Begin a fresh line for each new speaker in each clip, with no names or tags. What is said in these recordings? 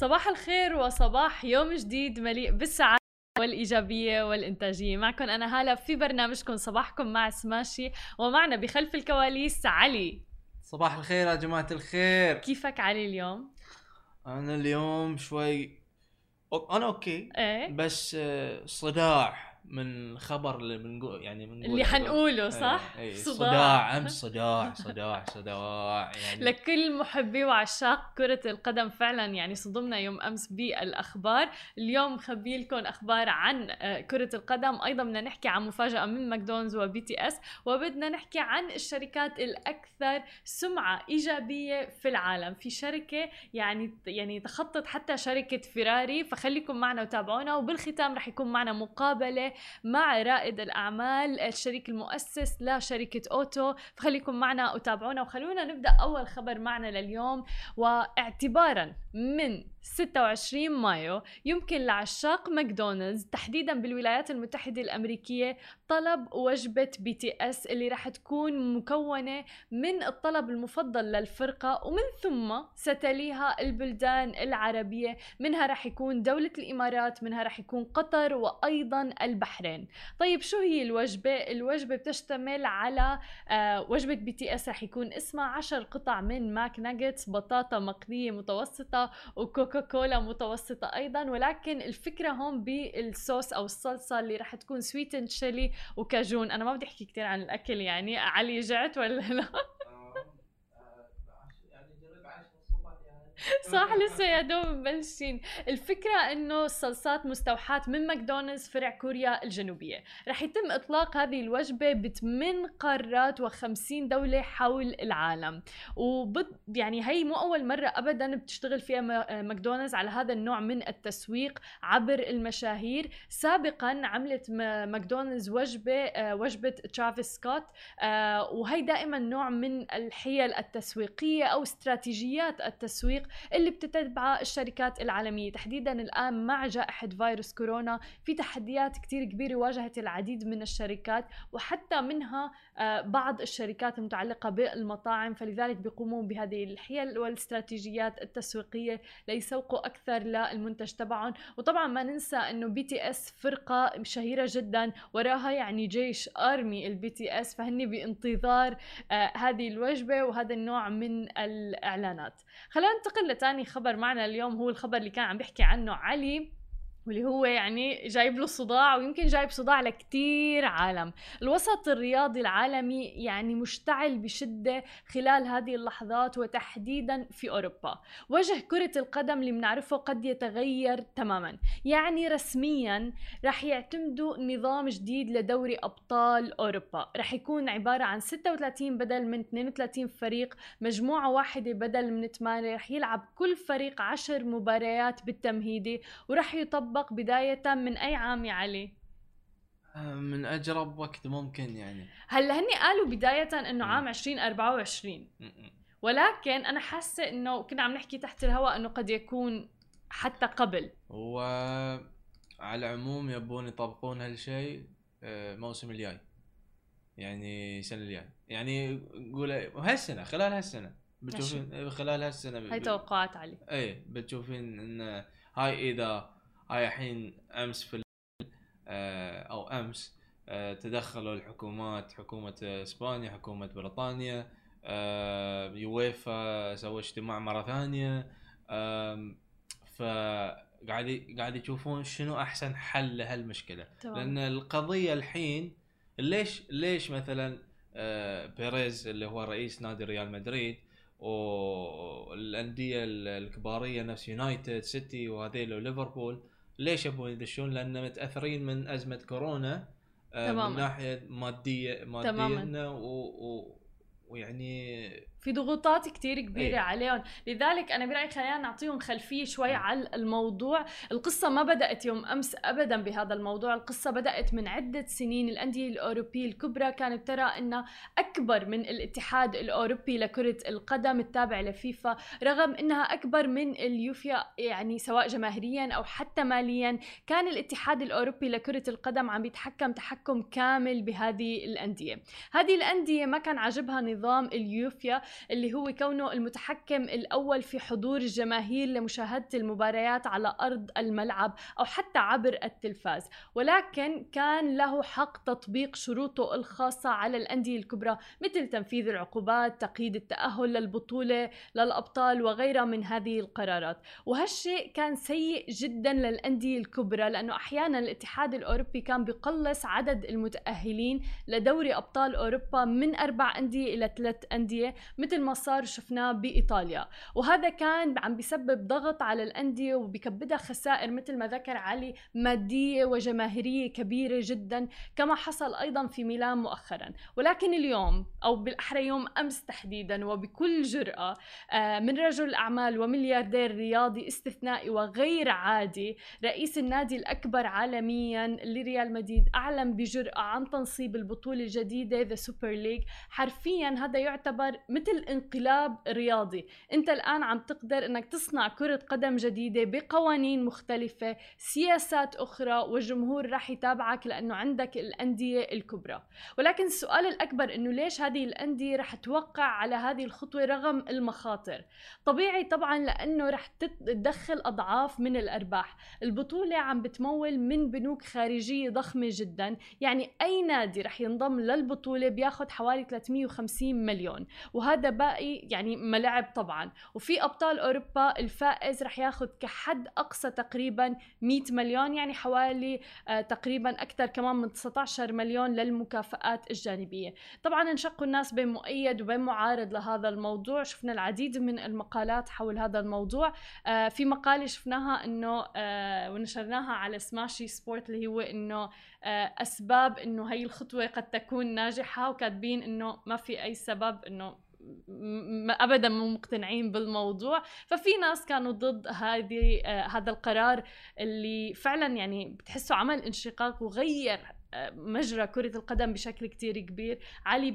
صباح الخير وصباح يوم جديد مليء بالسعادة والإيجابية والإنتاجية. معكم أنا هالة في برنامجكم صباحكم مع سماشي ومعنا بخلف الكواليس علي.
صباح الخير يا جماعة الخير.
كيفك علي اليوم؟
أنا اليوم شوي أنا أوكي
إيه.
بس آه، صداع. من خبر اللي بنقول يعني بنقول
اللي حنقوله صح؟
أي أي
صداع.
صداع. أمس صداع صداع صداع يعني.
لكل محبي وعشاق كرة القدم فعلا يعني صدمنا يوم أمس بالأخبار، اليوم مخبي لكم أخبار عن آه، كرة القدم، أيضا بدنا نحكي عن مفاجأة من ماكدونالدز وبي تي إس، وبدنا نحكي عن الشركات الأكثر سمعة إيجابية في العالم، في شركة يعني يعني تخطت حتى شركة فيراري، فخليكم معنا وتابعونا. وبالختام رح يكون معنا مقابلة مع رائد الأعمال الشريك المؤسس لشركة أوتو، فخليكم معنا وتابعونا وخلونا نبدأ أول خبر معنا لليوم واعتبارا من 26 مايو يمكن لعشاق ماكدونالدز تحديدا بالولايات المتحدة الأمريكية طلب وجبة بي تي إس اللي راح تكون مكونة من الطلب المفضل للفرقة ومن ثم ستليها البلدان العربية. منها راح يكون دولة الإمارات منها راح يكون قطر وأيضا البحرين. طيب شو هي الوجبة؟ الوجبة بتشتمل على آه، وجبة بي تي إس رح يكون اسمها عشر قطع من ماك ناجتس بطاطا مقلية متوسطة وكوكا كولا متوسطة أيضا ولكن الفكرة هون بالصوص أو الصلصة اللي رح تكون sweet chili و Cajun أنا ما بدي أحكي كتير عن الأكل يعني علي جعت ولا لا؟ صح لسه يا دوب مبلشين. الفكرة إنه الصلصات مستوحاة من ماكدونالدز فرع كوريا الجنوبية. رح يتم إطلاق هذه الوجبة بثمان قارات و50 دولة حول العالم. وبد يعني هي مو أول مرة ابدا بتشتغل فيها ما- ماكدونالدز على هذا النوع من التسويق عبر المشاهير. سابقا عملت ما- ماكدونالدز وجبة آه، وجبة ترافيس سكوت آه، وهي دائما نوع من الحيل التسويقية أو استراتيجيات التسويق اللي بتتبعها الشركات العالمية. تحديدا الآن مع جائحة فيروس كورونا في تحديات كتير كبيرة واجهت العديد من الشركات وحتى منها آه، بعض الشركات المتعلقة بالمطاعم. فلذلك بيقومون بهذه الحيل والاستراتيجيات التسويقية ليسوقوا أكثر للمنتج تبعهم. وطبعا ما ننسى أنه بي تي إس فرقة شهيرة جدا وراها يعني جيش army البي تي إس. فهنن بانتظار آه، هذه الوجبة وهذا النوع من الإعلانات. خلينا ننتقل لتاني خبر معنا اليوم هو الخبر اللي كان عم بيحكي عنه علي. واللي هو يعني جايب له صداع ويمكن جايب صداع لكتير عالم. الوسط الرياضي العالمي يعني مشتعل بشدة خلال هذه اللحظات وتحديدا في أوروبا. وجه كرة القدم اللي بنعرفه قد يتغير تماما. يعني رسميا رح يعتمدوا نظام جديد لدوري أبطال أوروبا. رح يكون عبارة عن 36 بدل من 32 فريق مجموعة واحدة بدل من 8 رح يلعب كل فريق 10 مباريات بالتمهيدي ورح يطبق بداية من أي عام يا علي؟
آه، من أجرب وقت ممكن يعني.
هلأ هني قالوا بداية
مم.
عام 2024
م- م.
ولكن أنا حاسة إنه كنا عم نحكي تحت الهواء إنه قد يكون حتى قبل.
وعلى العموم يبون يطبقون هالشيء آه، الموسم الجاي. يعني السنة الجاي يعني قول هالسنة خلال هالسنة. بتشوفين خلال هالسنة ب-
هاي توقعات علي.
إيه بتشوفين إن هاي إذا هاي الحين أمس في آه، أو أمس آه، تدخلوا الحكومات حكومة إسبانيا حكومة بريطانيا آه، يويفا سووا اجتماع مرة ثانية فقاعد قاعد يشوفون شنو أحسن حل
لهالمشكلة.
لأن القضية الحين ليش ليش مثلا بيريز اللي هو رئيس نادي ريال مدريد والانديه الكبارية نفس يونايتد سيتي وهذيل وليفربول ليش يبون يدشون؟ لأن متأثرين من أزمة كورونا آه،
تماماً.
من ناحية ماديه ماديا و... و... ويعني
في ضغوطات كتير كبيرة
إيه.
عليهم. لذلك أنا برأيي خلينا نعطيهم خلفية شوي على الموضوع. القصة ما بدأت يوم أمس أبدا بهذا الموضوع. القصة بدأت من عدة سنين. الأندية الأوروبية الكبرى كانت ترى أن أكبر من الاتحاد الأوروبي لكرة القدم التابع لفيفا رغم أنها أكبر من اليوفيا يعني سواء جماهيريا أو حتى ماليا. كان الاتحاد الأوروبي لكرة القدم عم يتحكم تحكم كامل بهذه الأندية. هذه الأندية ما كان عاجبها نظام اليوفيا اللي هو كونه المتحكم الأول في حضور الجماهير لمشاهدة المباريات على أرض الملعب أو حتى عبر التلفاز. ولكن كان له حق تطبيق شروطه الخاصة على الأندية الكبرى مثل تنفيذ العقوبات تقييد التأهل للبطولة للأبطال وغيرها من هذه القرارات. وهالشيء كان سيء جدا للأندية الكبرى لأنه أحيانا الاتحاد الأوروبي كان بقلص عدد المتأهلين لدوري أبطال أوروبا من أربع أندية إلى ثلاث أندية مثل ما صار شفناه بإيطاليا. وهذا كان عم بيسبب ضغط على الأندية وبكبدها خسائر مثل ما ذكر علي مادية وجماهيرية كبيرة جدا كما حصل أيضا في ميلان مؤخرا. ولكن اليوم أو بالأحرى يوم أمس تحديدا وبكل جرأة آه، من رجل أعمال وملياردير رياضي استثنائي وغير عادي رئيس النادي الأكبر عالميا لريال مدريد أعلن بجرأة عن تنصيب البطولة الجديدة the Super League حرفيا هذا يعتبر مثل انقلاب رياضي. انت الآن عم تقدر إنك تصنع كرة قدم جديدة بقوانين مختلفة سياسات أخرى والجمهور راح يتابعك لأنه عندك الأندية الكبرى. ولكن السؤال الأكبر أنه ليش هذه الأندية رح توقع على هذه الخطوة رغم المخاطر؟ طبيعي طبعا لأنه رح تدخل أضعاف من الأرباح. البطولة عم بتمول من بنوك خارجية ضخمة جدا. يعني أي نادي رح ينضم للبطولة بياخد حوالي 350 مليون. وهذا باقي يعني ملاعب طبعا. وفي أبطال أوروبا الفائز رح ياخد كحد أقصى تقريبا 100 مليون يعني حوالي آه تقريبا أكثر كمان من 19 مليون للمكافآت الجانبية. طبعا انشقوا الناس بين مؤيد وبين معارض لهذا الموضوع. شفنا العديد من المقالات حول هذا الموضوع. آه في مقالة شفناها إنه آه ونشرناها على سماشي سبورت اللي هو إنه أسباب إنه هي الخطوة قد تكون ناجحة وكاتبين إنه ما في أي سبب إنه ابدا مو مقتنعين بالموضوع. ففي ناس كانوا ضد هذه آه هذا القرار اللي فعلا يعني بتحسه عمل انشقاق وغير آه مجرى كرة القدم بشكل كتير كبير. علي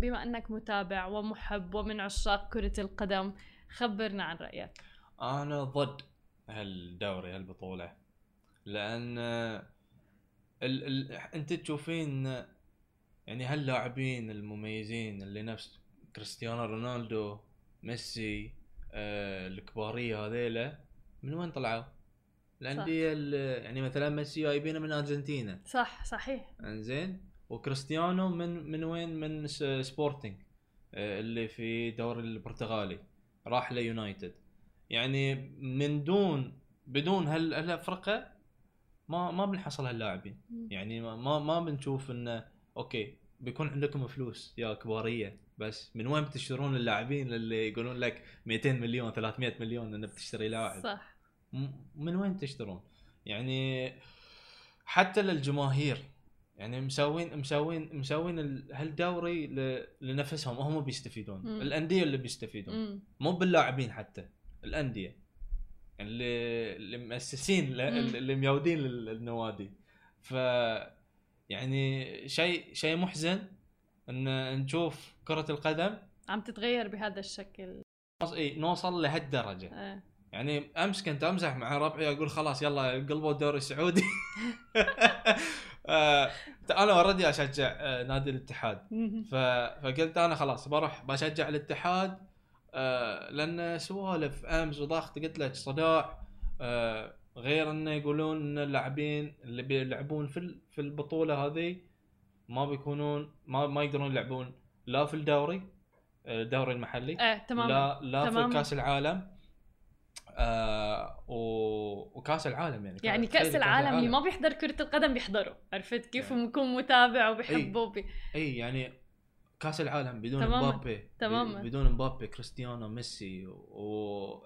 بما أنك متابع ومحب ومن عشاق كرة القدم خبرنا عن رأيك.
أنا ضد هالدوري هالبطولة. لأن ال ال أنت تشوفين يعني هاللاعبين المميزين اللي نفس كريستيانو رونالدو ميسي آه الكبارية هذيلا من وين طلعوا؟ الأندية يعني مثلا ميسي جايبينه من أرجنتينا.
صح صحيح.
إنزين. وكريستيانو من من وين؟ من سبورتنج آه اللي في الدوري البرتغالي. راح ليونايتد. يعني من دون بدون هال هالفرقة ما ما بنحصل هاللاعبين. يعني ما ما بنشوف إنه okay بيكون عندكم فلوس يا كبارية بس من وين بتشترون اللاعبين اللي يقولون لك 200 مليون 300 مليون انه بتشتري لاعب؟
صح.
من وين تشترون؟ يعني حتى للجماهير يعني مسوين مسوين مسوين هالدوري لنفسهم هم بيستفيدون. مم. الأندية اللي بيستفيدون. مم. مو باللاعبين حتى الأندية. اللي اللي مؤسسين اللي ميودين النوادي ف يعني شيء شيء محزن إن نشوف كرة القدم
عم تتغير بهذا الشكل.
إي نوصل لهالدرجة. آه. يعني أمس كنت أمزح مع ربعي أقول خلاص يلا قلبوا الدوري السعودي. آه أنا أوريدي أشجع آه نادي الاتحاد. فقلت أنا خلاص بروح بشجع الاتحاد آه لأن سوالف أمس وضغط قلت لك صداع غير إنه يقولون إن اللاعبين اللي بيلعبون في في البطولة هذه ما بيكونون ما ما يقدرون يلعبون لا في الدوري الدوري المحلي
إيه تمام
لا لا تمام. في كأس العالم آه و... وكأس العالم يعني
يعني كأس العالم اللي ما بيحضر كرة القدم بيحضره عرفت كيف يعني. بكون متابع وبحبه
اي, بي... إي يعني كاس العالم بدون مبابي تماما بدون مبابي كريستيانو ميسي و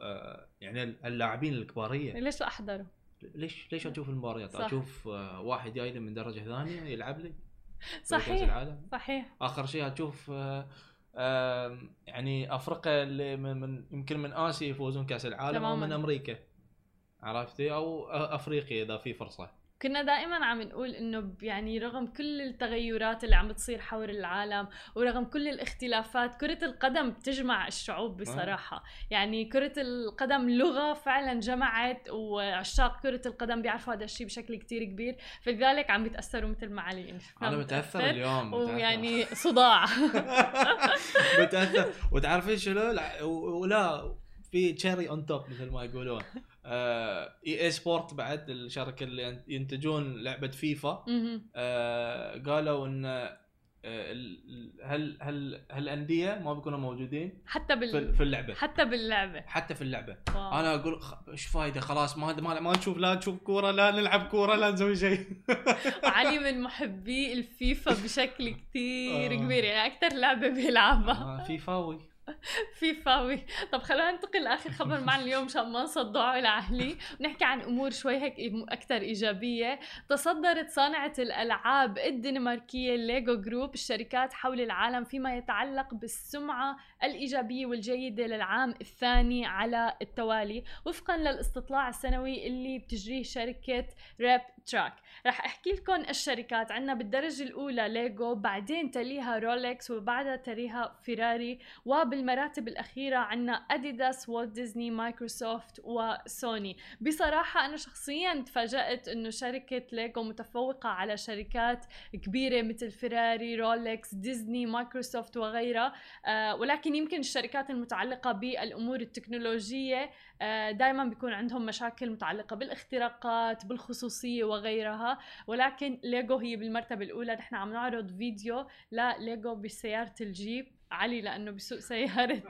يعني اللاعبين الكبارية
ليش أحضره؟
ليش ليش أشوف المباريات؟ أشوف آه واحد جاي لي من درجة ثانية يلعب لي
صحيح العالم. صحيح
آخر شيء أشوف آه يعني أفريقيا اللي من, من يمكن من آسيا يفوزون كأس العالم تماما. أو من أمريكا عرفتي أو أفريقيا إذا في فرصة
كنا دائما عم نقول إنه يعني رغم كل التغيرات اللي عم بتصير حول العالم ورغم كل الاختلافات كرة القدم بتجمع الشعوب بصراحة. يعني كرة القدم لغة فعلا جمعت وعشاق كرة القدم بيعرفوا هذا الشيء بشكل كتير كبير. فلذلك عم بيتأثروا مثل ما علي
أنا متأثر اليوم
ويعني صداع.
متأثر وتعرفين شنو؟ ولا في cherry on top مثل ما يقولون. اي اي سبورت بعد الشركة اللي ينتجون لعبة فيفا. آه قالوا إن آه، هل هل هل الانديه ما بيكونوا موجودين
حتى بال...
في اللعبة.
حتى باللعبة.
حتى في اللعبة. wow. أنا أقول إيش فايدة؟ خلاص ما ما, ما نشوف لا نشوف كورة لا نلعب كورة لا نسوي شيء.
علي من محبي الفيفا بشكل كثير آه. كبير يعني أكثر لعبة بيلعبها.
آه فيفاوي.
فيفاوي طب خلينا ننتقل لآخر خبر معنا اليوم مشان ما نصدعوا لعلي ونحكي عن أمور شوي هيك أكثر إيجابية. تصدرت صانعة الألعاب الدنماركية ليجو جروب الشركات حول العالم فيما يتعلق بالسمعة الإيجابية والجيدة للعام الثاني على التوالي. وفقا للاستطلاع السنوي اللي بتجريه شركة ريب تراك رح أحكي لكم الشركات. عندنا بالدرجة الأولى ليجو بعدين تليها رولكس وبعدها تليها فيراري وبالمراتب الأخيرة عندنا أديداس والت ديزني مايكروسوفت وسوني. بصراحة أنا شخصيا تفاجأت إنه شركة ليجو متفوقة على شركات كبيرة مثل فيراري رولكس ديزني مايكروسوفت وغيرها. آه ولكن يمكن الشركات المتعلقة بالأمور التكنولوجية دائما بيكون عندهم مشاكل متعلقة بالاختراقات بالخصوصية وغيرها. ولكن ليجو هي بالمرتبة الأولى. نحن عم نعرض فيديو لليجو بسيارة الجيب. علي لأنه بسوق سيارة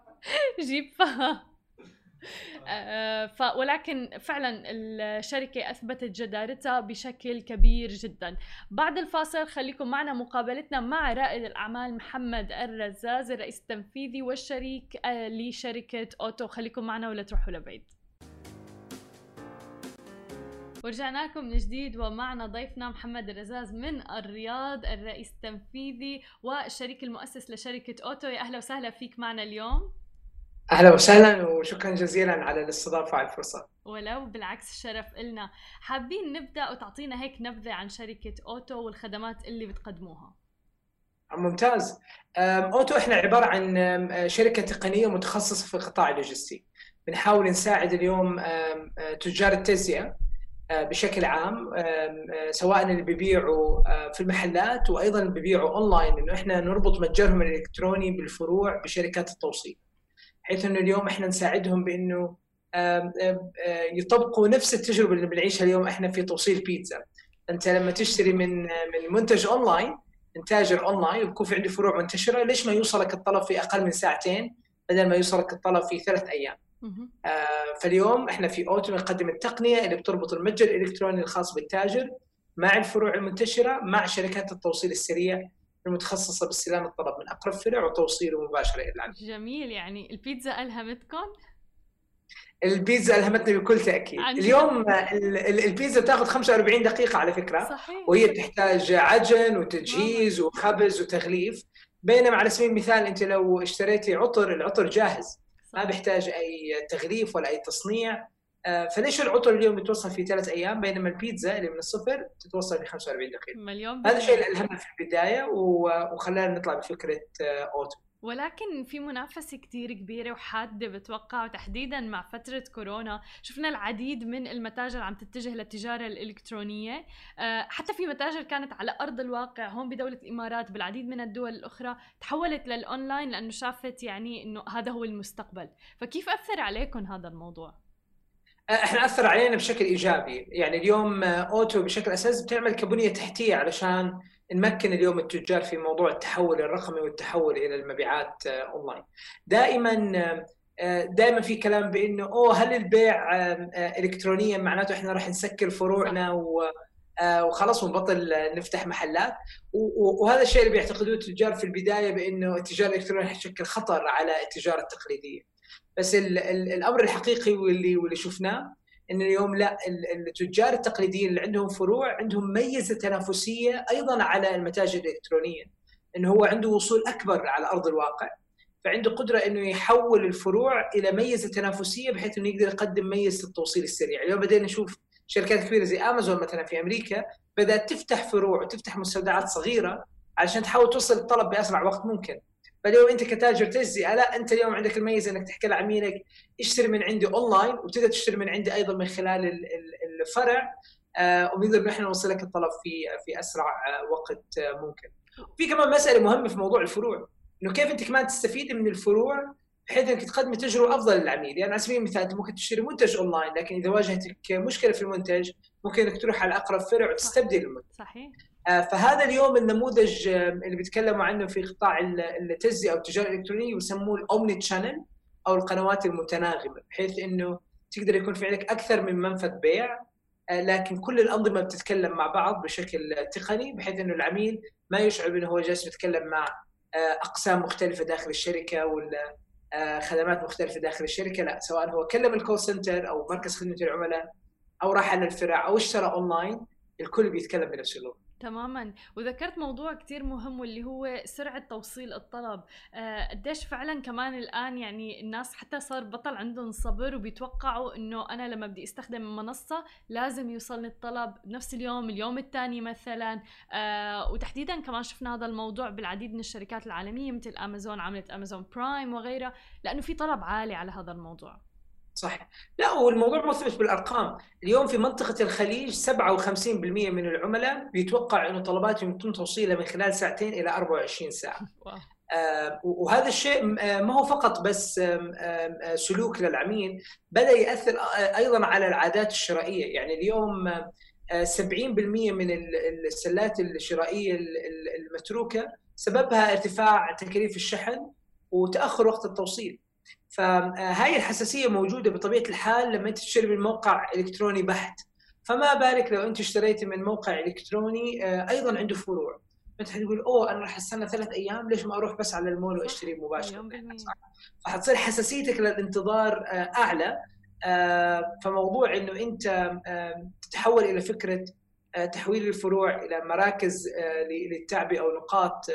جيب. ف آه ف ولكن فعلا الشركة أثبتت جدارتها بشكل كبير جدا. بعد الفاصل خليكم معنا مقابلتنا مع رائد الأعمال محمد الرزاز الرئيس التنفيذي والشريك آه لشركة أوتو. خليكم معنا ولا تروحوا لبعيد. ورجعنا لكم من جديد ومعنا ضيفنا محمد الرزاز من الرياض الرئيس التنفيذي والشريك المؤسس لشركة أوتو. يا أهلا وسهلا فيك معنا اليوم.
أهلا وسهلا وشكرا جزيلا على الاستضافة وعلى الفرصة.
ولو بالعكس الشرف إلنا. حابين نبدأ وتعطينا هيك نبذة عن شركة أوتو والخدمات اللي بتقدموها؟
ممتاز. أوتو إحنا عبارة عن شركة تقنية متخصصة في القطاع اللوجستي. بنحاول نساعد اليوم تجار التجزئة آه، بشكل عام آه، سواء اللي بيبيعوا آه، في المحلات وأيضا اللي بيبيعوا أونلاين. إنه إحنا نربط متجرهم الإلكتروني بالفروع بشركات التوصيل. بحيث أنه اليوم إحنا نساعدهم بأنه يطبقوا نفس التجربة اللي بنعيشها اليوم إحنا في توصيل بيتزا. أنت لما تشتري من من منتج أونلاين من تاجر أونلاين ويكون في عنده فروع منتشرة ليش ما يوصلك الطلب في أقل من ساعتين بدل ما يوصلك الطلب في ثلاث أيام؟ آه فاليوم إحنا في أوتو نقدم التقنية اللي بتربط المتجر الإلكتروني الخاص بالتاجر مع الفروع المنتشرة مع شركات التوصيل السريع المتخصصة باستلام الطلب من أقرب فرع وتوصيله مباشرة إلى العميل.
جميل يعني البيتزا الهمتكم؟
البيتزا الهمتنا بكل تأكيد. اليوم البيتزا تاخذ 45 دقيقة على فكرة.
صحيح.
وهي تحتاج عجن وتجهيز وخبز وتغليف. بينما على سبيل المثال أنت لو اشتريتي عطر العطر جاهز. ما بيحتاج أي تغليف ولا أي تصنيع. فليش العطر اليوم يتوصل في ثلاث أيام بينما البيتزا اللي من الصفر تتوصل في 45 دقيقة؟
مليون
هذا الشيء اللي ألهمنا في البداية وخلانا نطلع بفكرة آه، أوتو.
ولكن في منافسة كتير كبيرة وحادة بتوقع وتحديدا مع فترة كورونا. شفنا العديد من المتاجر عم تتجه للتجارة الإلكترونية. آه، حتى في متاجر كانت على أرض الواقع هون بدولة الإمارات بالعديد من الدول الأخرى تحولت للأونلاين لأنه شافت يعني أنه هذا هو المستقبل. فكيف أثر عليكم هذا الموضوع؟
إحنا اثر علينا بشكل ايجابي يعني اليوم اوتو بشكل أساس بتعمل كبنيه تحتية علشان نمكن اليوم التجار في موضوع التحول الرقمي والتحول إلى المبيعات أونلاين. دائما دائما في كلام بأنه أوه هل البيع الكترونيا معناته إحنا راح نسكر فروعنا و وخلاص ونبطل نفتح محلات وهذا الشيء اللي بيعتقدوه التجار في البداية بأنه التجاره الالكترونيه حتشكل خطر على التجارة التقليدية. بس الأمر الحقيقي واللي واللي شفناه إن اليوم لا التجار التقليديين اللي عندهم فروع عندهم ميزة تنافسية أيضا على المتاجر الإلكترونية إنه هو عنده وصول أكبر على أرض الواقع فعنده قدرة إنه يحول الفروع إلى ميزة تنافسية بحيث إنه يقدر يقدم ميزه التوصيل السريع، اليوم بدينا نشوف شركات كبيرة زي امازون مثلا في أمريكا بدأت تفتح فروع وتفتح مستودعات صغيرة عشان تحاول توصل الطلب بأسرع وقت ممكن. فاليوم انت كتاجر تجزئة لا انت اليوم عندك الميزة انك تحكي لعميلك اشتري من عندي اونلاين وتقدر تشتري من عندي أيضا من خلال الفرع آه، وبنقدر نحن نوصل لك الطلب في في أسرع آه، وقت آه، ممكن. في كمان مسألة مهمة في موضوع الفروع إنه كيف أنت كمان تستفيد من الفروع بحيث إنك تقدم تجربة أفضل للعميل، يعني على سبيل المثال أنت ممكن تشتري منتج اونلاين لكن إذا واجهتك مشكلة في المنتج ممكن إنك تروح على أقرب فرع وتستبدل المنتج.
صحيح.
فهذا اليوم النموذج اللي بيتكلموا عنه في قطاع التجزئة أو التجارة الإلكترونية يسموه ال omni-channel أو القنوات المتناغمة بحيث إنه تقدر يكون في عندك أكثر من منفذ بيع آه، لكن كل الأنظمة بتتكلم مع بعض بشكل تقني بحيث إنه العميل ما يشعر انه هو جالس يتكلم مع آه، أقسام مختلفة داخل الشركة ولا آه، خدمات مختلفة داخل الشركة لا سواء هو كلم ال call center أو مركز خدمة العملاء أو راح على الفرع أو اشترى اونلاين الكل بيتكلم بنفس اللغة.
تماما. وذكرت موضوع كتير مهم واللي هو سرعة توصيل الطلب. آه، قديش فعلا كمان الآن يعني الناس حتى صار بطل عندهم صبر وبيتوقعوا إنه أنا لما بدي أستخدم منصة لازم يوصلني الطلب بنفس اليوم اليوم الثاني مثلا. آه، وتحديدا كمان شفنا هذا الموضوع بالعديد من الشركات العالمية مثل امازون عملت امازون برايم وغيرها لأنه في طلب عالي على هذا الموضوع.
صح لا والموضوع مثبت بالأرقام. اليوم في منطقة الخليج 57% من العملاء بيتوقع إنه طلباتهم يتم توصيلها من خلال ساعتين إلى 24 ساعة. آه وهذا الشيء آه ما هو فقط بس آه سلوك للعميل بدا يأثر أيضا على العادات الشرائية. يعني اليوم 70% من السلات الشرائية المتروكة سببها ارتفاع تكاليف الشحن وتأخر وقت التوصيل. فهاي الحساسية موجودة بطبيعة الحال لما انت تشتري من موقع إلكتروني بحت. فما بالك لو انت اشتريتي من موقع إلكتروني آه، أيضا عنده فروع انت حتقول أوه أنا راح استنى ثلاث أيام ليش ما أروح بس على المول وأشتري مباشرة؟ فحتصير حساسيتك للانتظار آه، أعلى. آه، فموضوع إنه أنت تتحول إلى فكرة تحويل الفروع إلى مراكز للتعبئه أو نقاط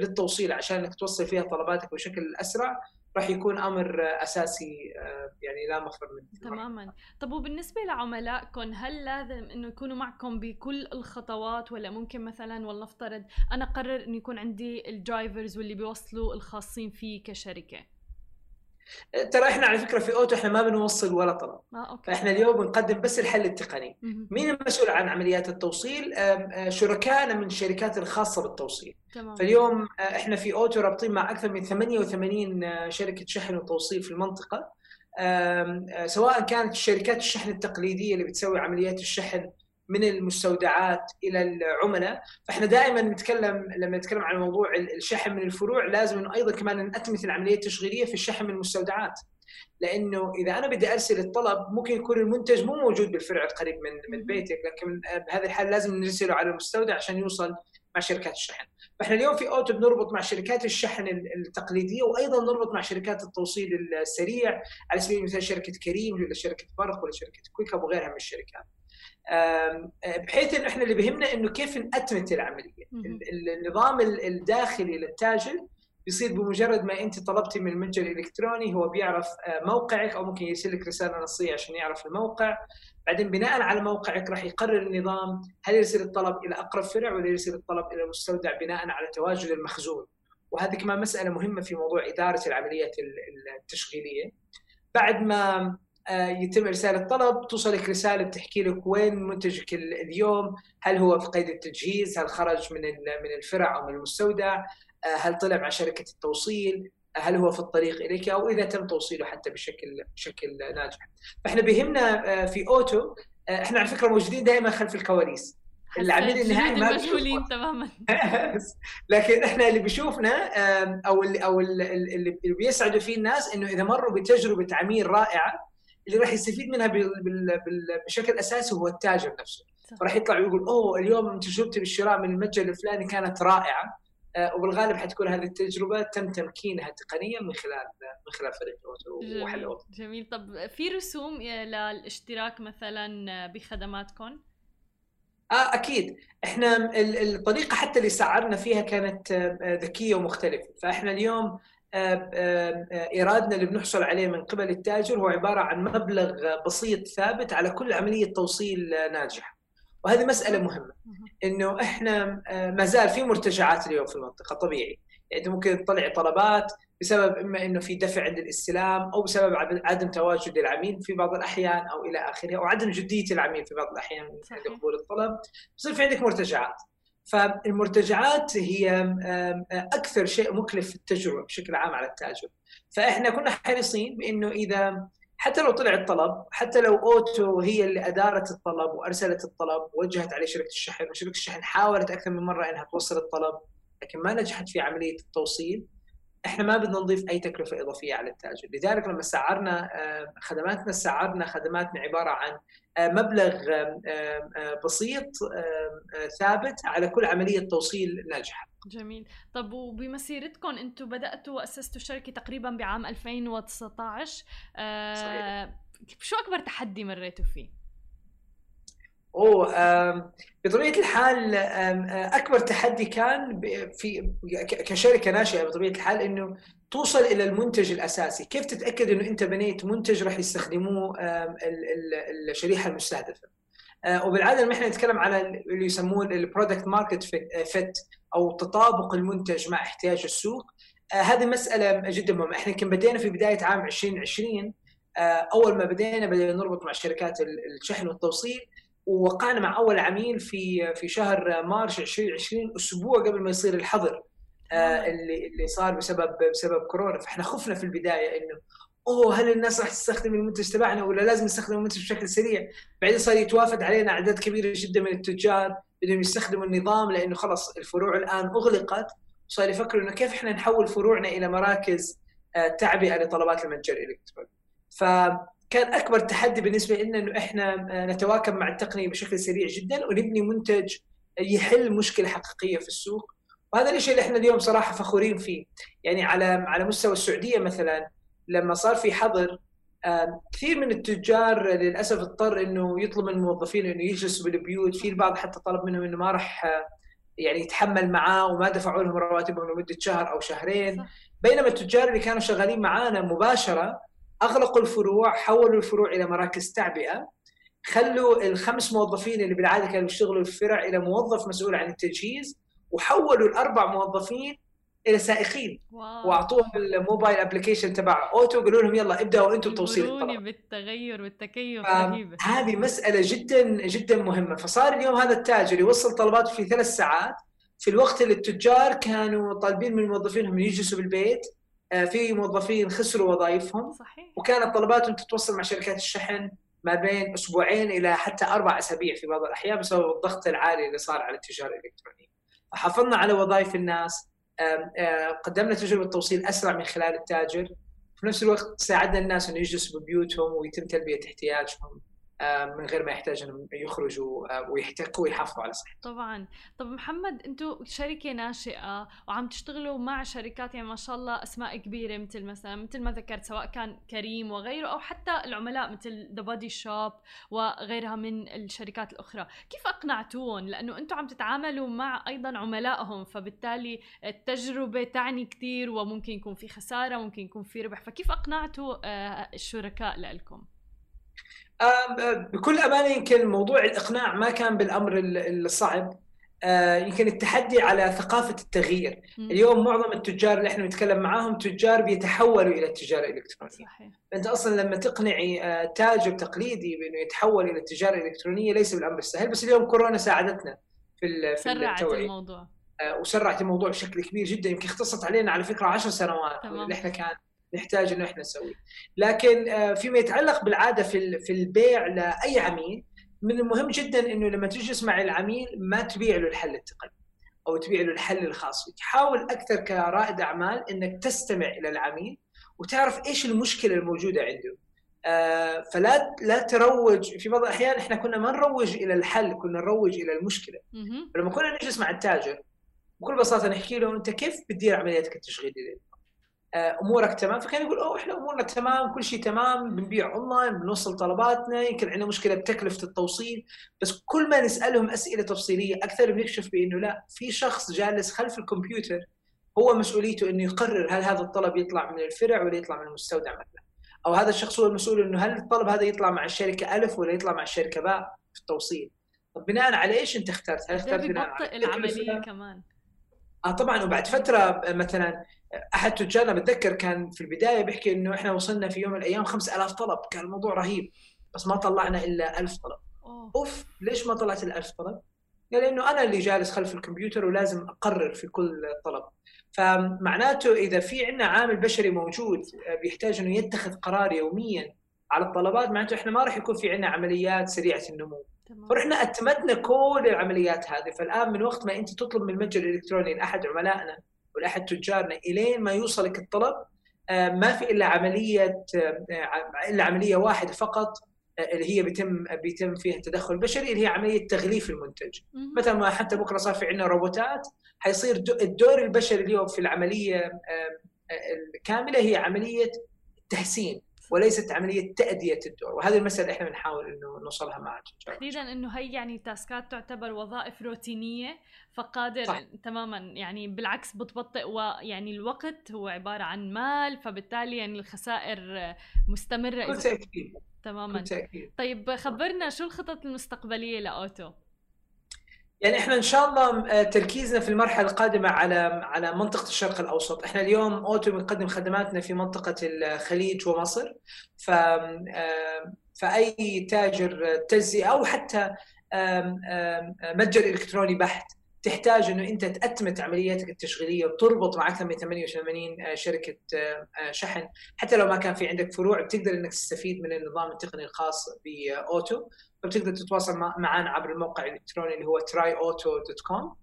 للتوصيل عشان إنك توصل فيها طلباتك بشكل أسرع. راح يكون أمر أساسي آه، يعني لا مفر منه.
تماما. طب وبالنسبة لعملائكم هل لازم إنه يكونوا معكم بكل الخطوات ولا ممكن مثلا ولنفترض أنا قرر إنه يكون عندي الدرايفرز واللي بيوصلوا الخاصين فيه كشركة؟
ترى إحنا على فكرة في أوتو إحنا ما بنوصل ولا طلب.
آه، okay.
إحنا اليوم بنقدم بس الحل التقني. مين المسؤول عن عمليات التوصيل؟ آه، شركائنا من الشركات الخاصة بالتوصيل. تمام. فاليوم آه، إحنا في أوتو رابطين مع أكثر من 88 آه، شركة شحن وتوصيل في المنطقة. سواء كانت شركات الشحن التقليدية اللي بتسوي عمليات الشحن من المستودعات إلى العملاء. فإحنا دائما نتكلم لما نتكلم عن موضوع الشحن من الفروع لازم إنه أيضا كمان نأتمت العملية التشغيليه في الشحن من المستودعات. لأنه إذا أنا بدي أرسل الطلب ممكن يكون المنتج مو موجود بالفرع القريب من من بيتك لكن بهذه الحال لازم نرسله على المستودع عشان يوصل مع شركات الشحن. فإحنا اليوم في اوتو بنربط مع شركات الشحن التقليدية وأيضا نربط مع شركات التوصيل السريع على سبيل المثال شركة كريم ولا شركة برق ولا شركة كويك اب وغيرها من الشركات. بحيث إنه إحنا اللي بيهمنا إنه كيف نأتمت العملية. النظام الداخلي للتاجر بيصير بمجرد ما أنت طلبتي من المتجر الإلكتروني هو بيعرف آه، موقعك أو ممكن يرسل لك رسالة نصية عشان يعرف الموقع. بعدين بناء على موقعك راح يقرر النظام هل يرسل الطلب إلى أقرب فرع ولا يرسل الطلب إلى المستودع بناء على تواجد المخزون. وهذه كمان مسألة مهمة في موضوع إدارة العمليات التشغيلية. بعد ما يتم إرسال الطلب توصلك رسالة بتحكي لك وين منتجك اليوم هل هو في قيد التجهيز هل خرج من من الفرع أو من المستودع آه، هل طلع مع شركة التوصيل هل هو في الطريق إليك أو إذا تم توصيله حتى بشكل بشكل ناجح. فإحنا بيهمنا آه، في أوتو إحنا على فكرة موجودين دائما خلف الكواليس.
العميل النهائي ما مشغولين تماما.
لكن إحنا اللي بيشوفنا أو اللي أو اللي بيسعدوا فيه الناس إنه إذا مروا بتجربة عميل رائعة اللي راح يستفيد منها بشكل أساسي هو التاجر نفسه. فراح يطلع ويقول أوه اليوم تجربتي بالشراء من المتجر الفلاني كانت رائعة. آه، وبالغالب حتكون هذه التجربة تم تمكينها تقنيا من خلال من خلال فريق
جميل, جميل. طب في رسوم للاشتراك مثلا بخدماتكم؟
آه أكيد. إحنا الطريقة حتى اللي سعرنا فيها كانت آه، ذكية ومختلفة. فإحنا اليوم إيرادنا اللي بنحصل عليه من قبل التاجر هو عبارة عن مبلغ بسيط ثابت على كل عملية توصيل ناجحة. وهذه مسألة مهمة. إنه إحنا ما زال في مرتجعات اليوم في المنطقة طبيعي. يعني ممكن تطلع طلبات بسبب إما إنه في دفع عند الاستلام أو بسبب عدم تواجد العميل في بعض الأحيان أو إلى آخره أو عدم جدية العميل في بعض الأحيان عند قبول الطلب. بصير في عندك مرتجعات. فالمرتجعات هي أكثر شيء مكلف في التجربة بشكل عام على التاجر فإحنا كنا حريصين بإنه إذا حتى لو طلع الطلب حتى لو أوتو هي اللي أدارت الطلب وأرسلت الطلب ووجهت عليه شركة الشحن وشركة الشحن حاولت أكثر من مرة إنها توصل الطلب لكن ما نجحت في عملية التوصيل. إحنا ما بدنا نضيف أي تكلفة إضافية على التاجر، لذلك لما سعرنا آه، خدماتنا سعرنا خدماتنا عبارة عن آه، مبلغ آه، بسيط ثابت على كل عملية توصيل ناجحة.
جميل، طب وبمسيرتكم أنتم بدأتوا وأسستوا الشركة تقريبا بعام 2019 صحيح. شو أكبر تحدي مريتوا فيه؟
أوه بطبيعة الحال أكبر تحدي كان في كشركة ناشئة بطبيعة الحال إنه توصل إلى المنتج الأساسي، كيف تتأكد إنه أنت بنيت منتج راح يستخدموه الشريحة المستهدفة. آه، وبالعادة لما إحنا نتكلم على اللي يسمون ال product market fit أو تطابق المنتج مع احتياج السوق، آه، هذه مسألة جدا مهمة، إحنا يمكن بدينا في بداية عام 2020 آه، أول ما بدينا بدينا نربط مع شركات الشحن والتوصيل. ووقعنا مع أول عميل في في شهر مارس 2020 أسبوع قبل ما يصير الحظر آه اللي اللي صار بسبب بسبب كورونا فإحنا خفنا في البداية إنه أوه هل الناس راح تستخدم المنتج تبعنا ولا لازم نستخدم المنتج بشكل سريع؟ بعدين صار يتوافد علينا أعداد كبيرة جدا من التجار بدهم يستخدموا النظام لإنه خلاص الفروع الآن أغلقت وصار يفكروا إنه كيف إحنا نحول فروعنا إلى مراكز آه، تعبئة لطلبات المتجر الإلكتروني. ف كان أكبر تحدي بالنسبة لنا إنه إحنا آه، نتواكب مع التقنية بشكل سريع جدا ونبني منتج يحل مشكلة حقيقية في السوق. وهذا الشيء اللي إحنا اليوم صراحة فخورين فيه. يعني على على مستوى السعودية مثلا لما صار في حظر كثير من التجار للأسف اضطر إنه يطلب من الموظفين إنه يجلسوا بالبيوت. في البعض حتى طلب منهم إنه ما راح آه، يعني يتحمل معاه وما دفعوا لهم رواتبهم لمدة شهر أو شهرين. بينما التجار اللي كانوا شغالين معانا مباشرة أغلقوا الفروع حولوا الفروع إلى مراكز تعبئة خلوا الخمس موظفين اللي بالعادة كانوا يشتغلوا في الفرع إلى موظف مسؤول عن التجهيز وحولوا الأربع موظفين إلى سائقين wow. وأعطوهم ال mobile application تبع أوتو قالوا لهم يلا ابدأوا أنتم بتوصيل
الطلب بالتغير والتكيف رهيبة.
هذه مسألة جدا جدا مهمة. فصار اليوم هذا التاجر يوصل طلباته في ثلاث ساعات. في الوقت اللي التجار كانوا طالبين من موظفينهم يجلسوا بالبيت. آه، في موظفين خسروا وظائفهم. صحيح. وكانت طلباتهم تتوصل مع شركات الشحن ما بين أسبوعين إلى حتى أربع أسابيع في بعض الأحيان بسبب الضغط العالي اللي صار على التجارة الإلكترونية. فحافظنا على وظائف الناس قدمنا تجربة توصيل أسرع من خلال التاجر. في نفس الوقت ساعدنا الناس إنه يجلسوا ببيوتهم ويتم تلبية احتياجهم. آه، من غير ما يحتاج انهم يخرجوا آه، ويحتكوا ويحافظوا على صحتهم.
طبعا، طب محمد أنتم شركة ناشئة وعم تشتغلوا مع شركات يعني ما شاء الله أسماء كبيرة مثل مثلا مثل ما ذكرت سواء كان كريم وغيره أو حتى العملاء مثل ذا بودي شوب وغيرها من الشركات الأخرى، كيف أقنعتوهم؟ لأنه أنتم عم تتعاملوا مع أيضا عملائهم فبالتالي التجربة تعني كثير وممكن يكون في خسارة ممكن يكون في ربح، فكيف أقنعتوا آه، الشركاء لكم؟
بكل أمانة يمكن موضوع الإقناع ما كان بالأمر الصعب آه، يمكن التحدي على ثقافة التغيير. اليوم معظم التجار اللي إحنا نتكلم معاهم تجار بيتحولوا إلى التجارة الإلكترونية صحيح. انت أصلا لما تقنعي آه، تاجر تقليدي بأنه يتحول إلى التجارة الإلكترونية ليس بالأمر السهل بس اليوم كورونا ساعدتنا في
في سرعت. الموضوع
آه، وسرعت الموضوع بشكل كبير جدا يمكن اختصت علينا على فكرة 10 سنوات اللي إحنا كان نحتاج إنه إحنا نسويه لكن آه، فيما يتعلق بالعادة في في البيع لأي عميل من المهم جدا إنه لما تجلس مع العميل ما تبيع له الحل التقني أو تبيع له الحل الخاص فيك حاول أكثر كرائد أعمال إنك تستمع إلى العميل وتعرف إيش المشكلة الموجودة عنده. آه فلا لا تروج. في بعض الأحيان إحنا كنا ما نروج إلى الحل كنا نروج إلى المشكلة. فلما كنا نجلس مع التاجر بكل بساطة نحكي له أنت كيف بتدير عملياتك التشغيلية؟ أمورك تمام. فكان يقول أوه إحنا أمورنا تمام كل شيء تمام بنبيع أونلاين بنوصل طلباتنا يمكن عندنا مشكلة بتكلفة التوصيل. بس كل ما نسألهم أسئلة تفصيلية أكثر بنكشف بأنه لا في شخص جالس خلف الكمبيوتر هو مسؤوليته إنه يقرر هل هذا الطلب يطلع من الفرع ولا يطلع من المستودع مثلا. أو هذا الشخص هو المسؤول إنه هل الطلب هذا يطلع مع الشركة ألف ولا يطلع مع الشركة باء في التوصيل؟ طب بناء على إيش أنت اخترت؟
هل اخترت بناء على العملية كمان.
آه طبعا وبعد فترة مثلا أحد تجارنا بتذكر كان في البداية بيحكي إنه إحنا وصلنا في يوم من الأيام 5000 طلب كان الموضوع رهيب بس ما طلعنا إلا 1000 طلب أوه. أوف ليش ما طلعت ال 1000 طلب؟ قال إنه أنا اللي جالس خلف الكمبيوتر ولازم أقرر في كل طلب فمعناته إذا في عندنا عامل بشري موجود بيحتاج إنه يتخذ قرار يوميا على الطلبات معناته إحنا ما راح يكون في عندنا عمليات سريعة النمو فرحنا أتمتنا كل العمليات هذه. فالآن من وقت ما أنت تطلب من المتجر الإلكتروني لاحد عملائنا ولاحد تجارنا إلين ما يوصلك الطلب آه، ما في إلا عملية آه، إلا عملية واحدة فقط اللي هي بيتم بيتم فيها تدخل بشري اللي هي عملية تغليف المنتج. مثل ما حتى بكرة صار في عندنا روبوتات حيصير الدور البشري اليوم في العملية الكاملة هي عملية تحسين. وليست عملية تأدية الدور. وهذه المسألة إحنا بنحاول إنه نوصلها مع
تحديدا إنه هي يعني تاسكات تعتبر وظائف روتينية فقادر صح. تماما يعني بالعكس بتبطئ ويعني الوقت هو عبارة عن مال فبالتالي يعني الخسائر مستمرة
كل تاكيد
تماما. بالتأكيد. طيب خبرنا شو الخطط المستقبلية لأوتو؟
يعني إحنا إن شاء الله آه، تركيزنا في المرحلة القادمة على على منطقة الشرق الأوسط، إحنا اليوم أوتو بنقدم خدماتنا في منطقة الخليج ومصر. ف فأي تاجر تجزئه أو حتى متجر إلكتروني بحت تحتاج إنه أنت تأتمت عملياتك التشغيلية وتربط مع أكثر من 88 آه، شركة آه، آه، شحن. حتى لو ما كان في عندك فروع بتقدر إنك تستفيد من النظام التقني الخاص بأوتو فبتقدر تتواصل معنا عبر الموقع الإلكتروني اللي هو tryauto.com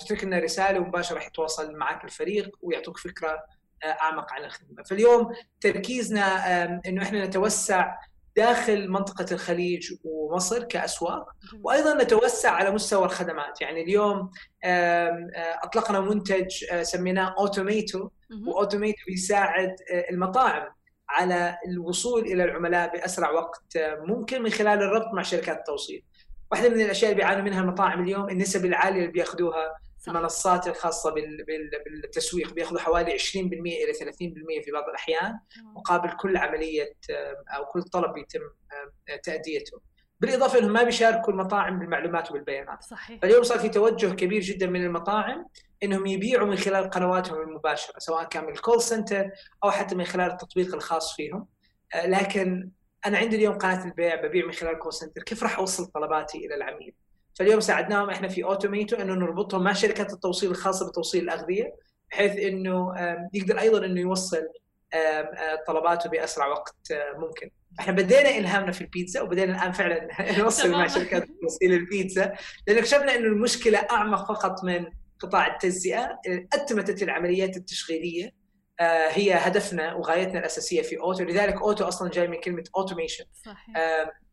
تترك لنا رسالة ومباشرة راح يتواصل معك الفريق ويعطوك فكرة أعمق عن الخدمة. فاليوم تركيزنا إنه إحنا نتوسع داخل منطقة الخليج ومصر كأسواق. وأيضا نتوسع على مستوى الخدمات. يعني اليوم أطلقنا منتج سميناه أوتوميتو وأوتوميتو بيساعد المطاعم على الوصول إلى العملاء بأسرع وقت ممكن من خلال الربط مع شركات التوصيل. واحدة من الأشياء اللي بيعانوا منها المطاعم اليوم النسب العالية اللي بيأخذوها المنصات الخاصة بالتسويق بياخذوا حوالي 20% إلى 30% في بعض الأحيان مقابل كل عملية أو كل طلب بيتم تأديته. بالإضافة انهم ما بيشاركوا المطاعم بالمعلومات وبالبيانات.
صحيح.
فاليوم صار في توجه كبير جدا من المطاعم إنهم يبيعوا من خلال قنواتهم المباشرة سواء كان من الكول سنتر أو حتى من خلال التطبيق الخاص فيهم. لكن أنا عندي اليوم قناة البيع ببيع من خلال ال call center، كيف راح أوصل طلباتي إلى العميل؟ فاليوم ساعدناهم إحنا في اوتوميتو إنه نربطهم مع شركات التوصيل الخاصة بتوصيل الأغذية بحيث إنه يقدر أيضا إنه يوصل طلباته بأسرع وقت ممكن. إحنا بدينا إلهامنا في البيتزا وبدينا الآن فعلا نوصل مع شركات توصيل البيتزا لأن اكتشفنا إنه المشكلة أعمق فقط من قطاع التجزئة، اتمته العمليات التشغيلية آه، هي هدفنا وغايتنا الأساسية في اوتو لذلك اوتو أصلا جاي من كلمة automation صحيح.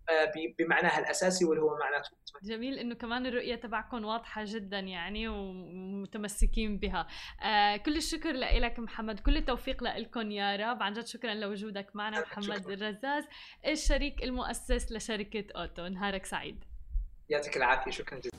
آه، بمعناها الأساسي واللي هو معناته.
جميل إنه كمان الرؤية تبعكم واضحة جدا يعني ومتمسكين بها. آه كل الشكر لك محمد كل التوفيق لكم يا رب. عن جد شكرا لوجودك معنا محمد الرزاز الشريك المؤسس لشركة أوتو. نهارك سعيد.
يعطيك العافية شكرا جزيلا.